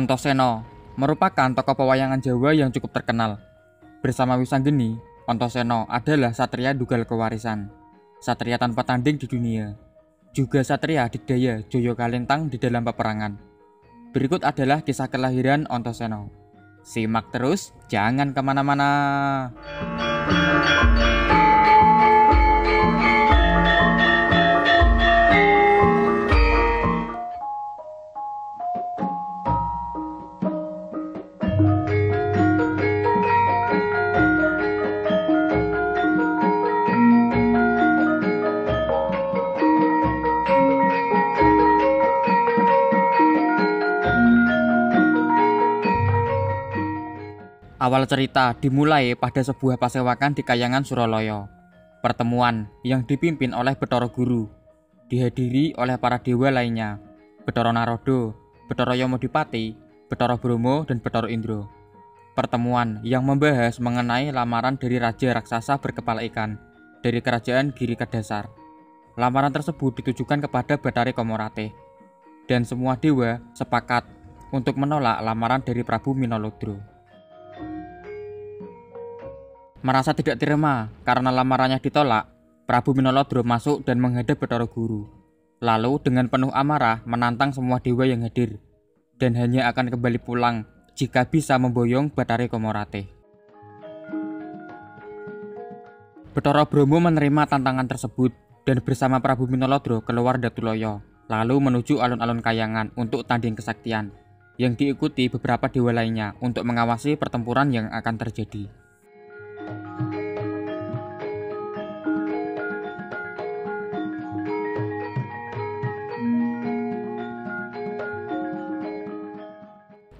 Ontoseno merupakan tokoh pewayangan Jawa yang cukup terkenal. Bersama Wisanggeni, Ontoseno adalah satria dugal kewarisan, satria tanpa tanding di dunia, juga satria didaya Joyo Kalintang di dalam peperangan. Berikut adalah kisah kelahiran Ontoseno. Simak terus, jangan ke mana-mana. Awal cerita dimulai pada sebuah pasewakan di Kayangan Suralaya. Pertemuan yang dipimpin oleh Betoro Guru, dihadiri oleh para dewa lainnya, Betoro Narodo, Betoro Yomodipati, Betoro Bromo, dan Betoro Indro. Pertemuan yang membahas mengenai lamaran dari Raja Raksasa berkepala ikan dari kerajaan Giri Kedasar. Lamaran tersebut ditujukan kepada Batari Komorate, dan semua dewa sepakat untuk menolak lamaran dari Prabu Minolodro. Merasa tidak terima karena lamarannya ditolak, Prabu Minolodro masuk dan menghadap Betara Guru. Lalu dengan penuh amarah menantang semua dewa yang hadir dan hanya akan kembali pulang jika bisa memboyong Batari Komorate. Betara Bromo menerima tantangan tersebut dan bersama Prabu Minolodro keluar Datuloyo, lalu menuju alun-alun Kayangan untuk tanding kesaktian, yang diikuti beberapa dewa lainnya untuk mengawasi pertempuran yang akan terjadi.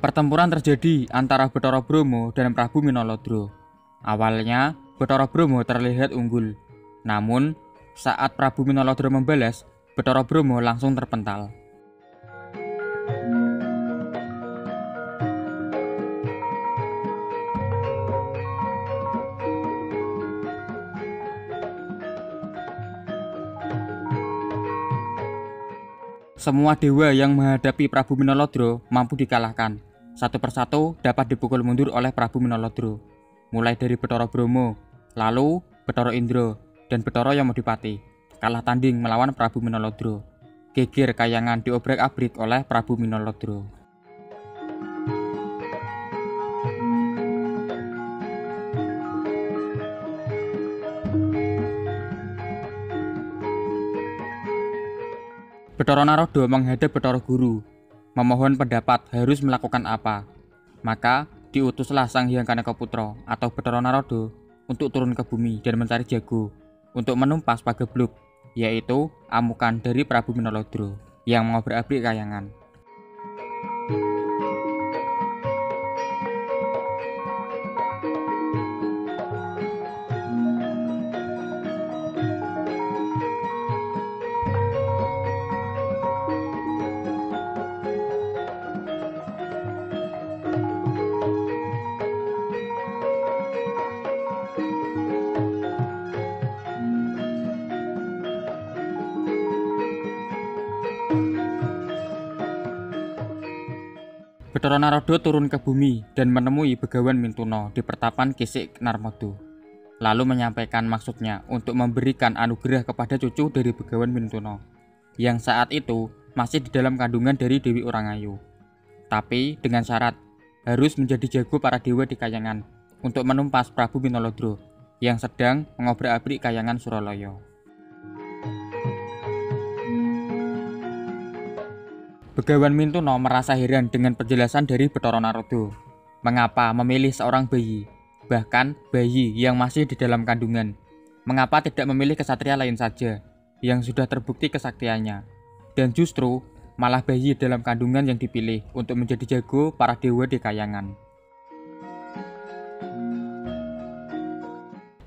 Pertempuran terjadi antara Betara Bromo dan Prabu Minolodro. Awalnya, Betara Bromo terlihat unggul. Namun, saat Prabu Minolodro membalas, Betara Bromo langsung terpental. Semua dewa yang menghadapi Prabu Minolodro mampu dikalahkan satu persatu dapat dipukul mundur oleh Prabu Minolodro, mulai dari Betoro Bromo, lalu Betoro Indro, dan Betoro Yomodipati, kalah tanding melawan Prabu Minolodro. Geger kayangan diobrak-abrik oleh Prabu Minolodro. Betoro Narodo menghadap Betoro Guru memohon pendapat harus melakukan apa. Maka diutuslah Sang Hyang Kaneka Putra atau Betara Narodo untuk turun ke bumi dan mencari jago untuk menumpas pagebluk, yaitu amukan dari Prabu Minolodro yang mengobrak-abrik kayangan. Betara Narodo turun ke bumi dan menemui Begawan Mintuno di pertapan Kisik Narmodo. Lalu menyampaikan maksudnya untuk memberikan anugerah kepada cucu dari Begawan Mintuno, yang saat itu masih di dalam kandungan dari Dewi Urangayu. Tapi dengan syarat harus menjadi jago para dewa di Kayangan untuk menumpas Prabu Minolodro yang sedang mengobrak-abrik Kayangan Suralaya. Begawan Mintuno merasa heran dengan penjelasan dari Betoro Narodo. Mengapa memilih seorang bayi, bahkan bayi yang masih di dalam kandungan? Mengapa tidak memilih kesatria lain saja, yang sudah terbukti kesaktiannya? Dan justru malah bayi dalam kandungan yang dipilih untuk menjadi jago para dewa di kayangan.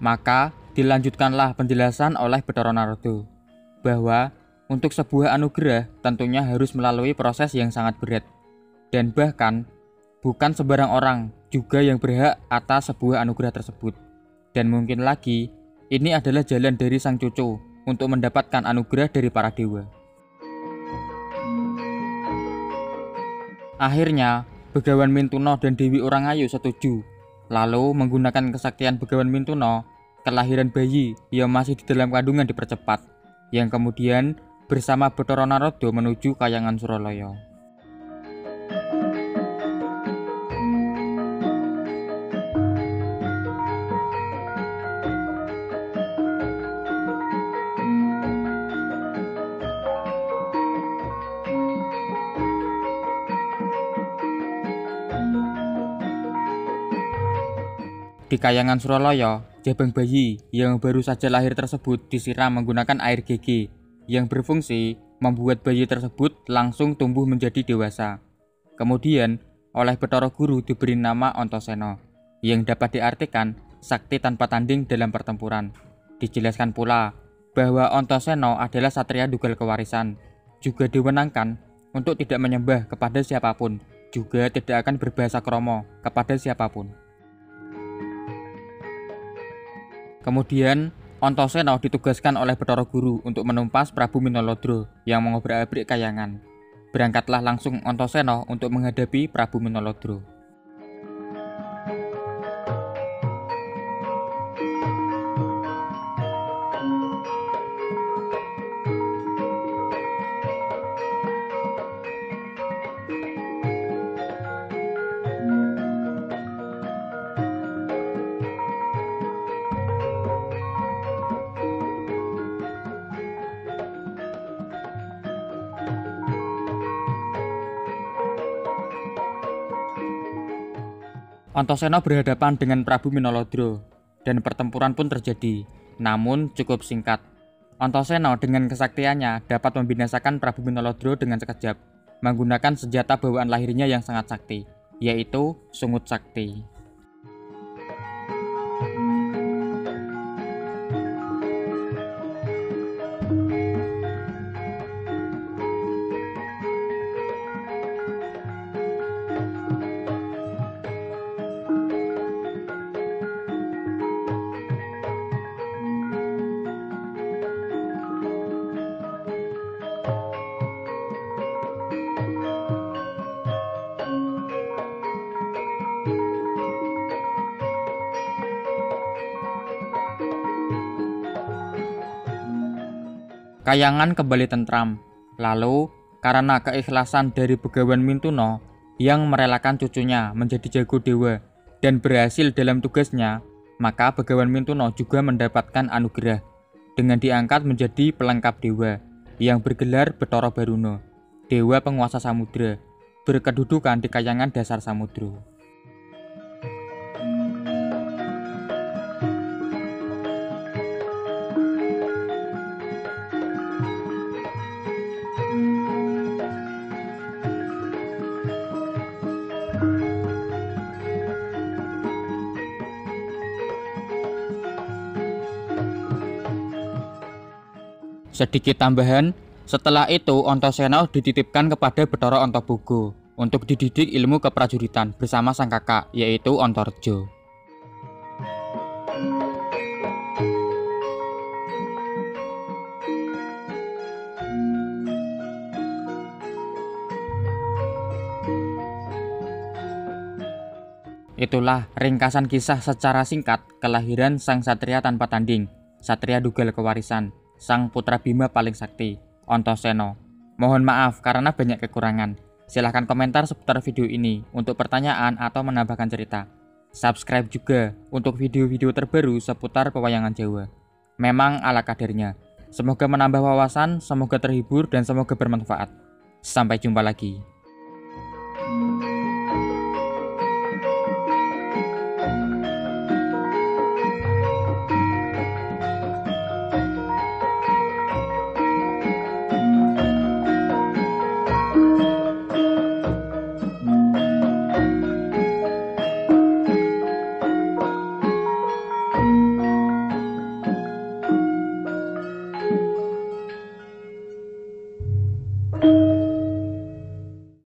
Maka dilanjutkanlah penjelasan oleh Betoro Narodo bahwa untuk sebuah anugerah tentunya harus melalui proses yang sangat berat. Dan bahkan bukan sembarang orang juga yang berhak atas sebuah anugerah tersebut. Dan mungkin lagi, ini adalah jalan dari sang cucu untuk mendapatkan anugerah dari para dewa. Akhirnya, Begawan Mintuno dan Dewi Orangayu setuju. Lalu menggunakan kesaktian Begawan Mintuno, kelahiran bayi yang masih di dalam kandungan dipercepat, yang kemudian bersama Bathara Narada menuju Kayangan Suralaya. Di Kayangan Suralaya, jabang bayi yang baru saja lahir tersebut disiram menggunakan air GG yang berfungsi membuat bayi tersebut langsung tumbuh menjadi dewasa. Kemudian, oleh Betoro Guru diberi nama Ontoseno, yang dapat diartikan sakti tanpa tanding dalam pertempuran. Dijelaskan pula bahwa Ontoseno adalah satria dugal kewarisan, juga diwenangkan untuk tidak menyembah kepada siapa pun, juga tidak akan berbahasa kromo kepada siapa pun. Kemudian, Ontoseno ditugaskan oleh Betara Guru untuk menumpas Prabu Minolodro yang mengobrak-abrik kayangan. Berangkatlah langsung Ontoseno untuk menghadapi Prabu Minolodro. Antasena berhadapan dengan Prabu Minolodro dan pertempuran pun terjadi, namun cukup singkat. Antasena dengan kesaktiannya dapat membinasakan Prabu Minolodro dengan sekejap, menggunakan senjata bawaan lahirnya yang sangat sakti, yaitu Sungut Sakti. Kayangan kembali tentram. Lalu, karena keikhlasan dari Begawan Mintuno yang merelakan cucunya menjadi jago dewa dan berhasil dalam tugasnya, maka Begawan Mintuno juga mendapatkan anugerah dengan diangkat menjadi pelengkap dewa yang bergelar Betoro Baruno, dewa penguasa samudra, berkedudukan di kayangan dasar samudra. Sedikit tambahan, setelah itu Ontoseno dititipkan kepada Betara Ontobogo untuk dididik ilmu keprajuritan bersama sang kakak, yaitu Ontorjo. Itulah ringkasan kisah secara singkat kelahiran sang satria tanpa tanding, satria dugal kewarisan, sang putra Bima paling sakti, Ontoseno. Mohon maaf karena banyak kekurangan. Silahkan komentar seputar video ini untuk pertanyaan atau menambahkan cerita. Subscribe juga untuk video-video terbaru seputar pewayangan Jawa. Memang ala kadarnya. Semoga menambah wawasan, semoga terhibur, dan semoga bermanfaat. Sampai jumpa lagi.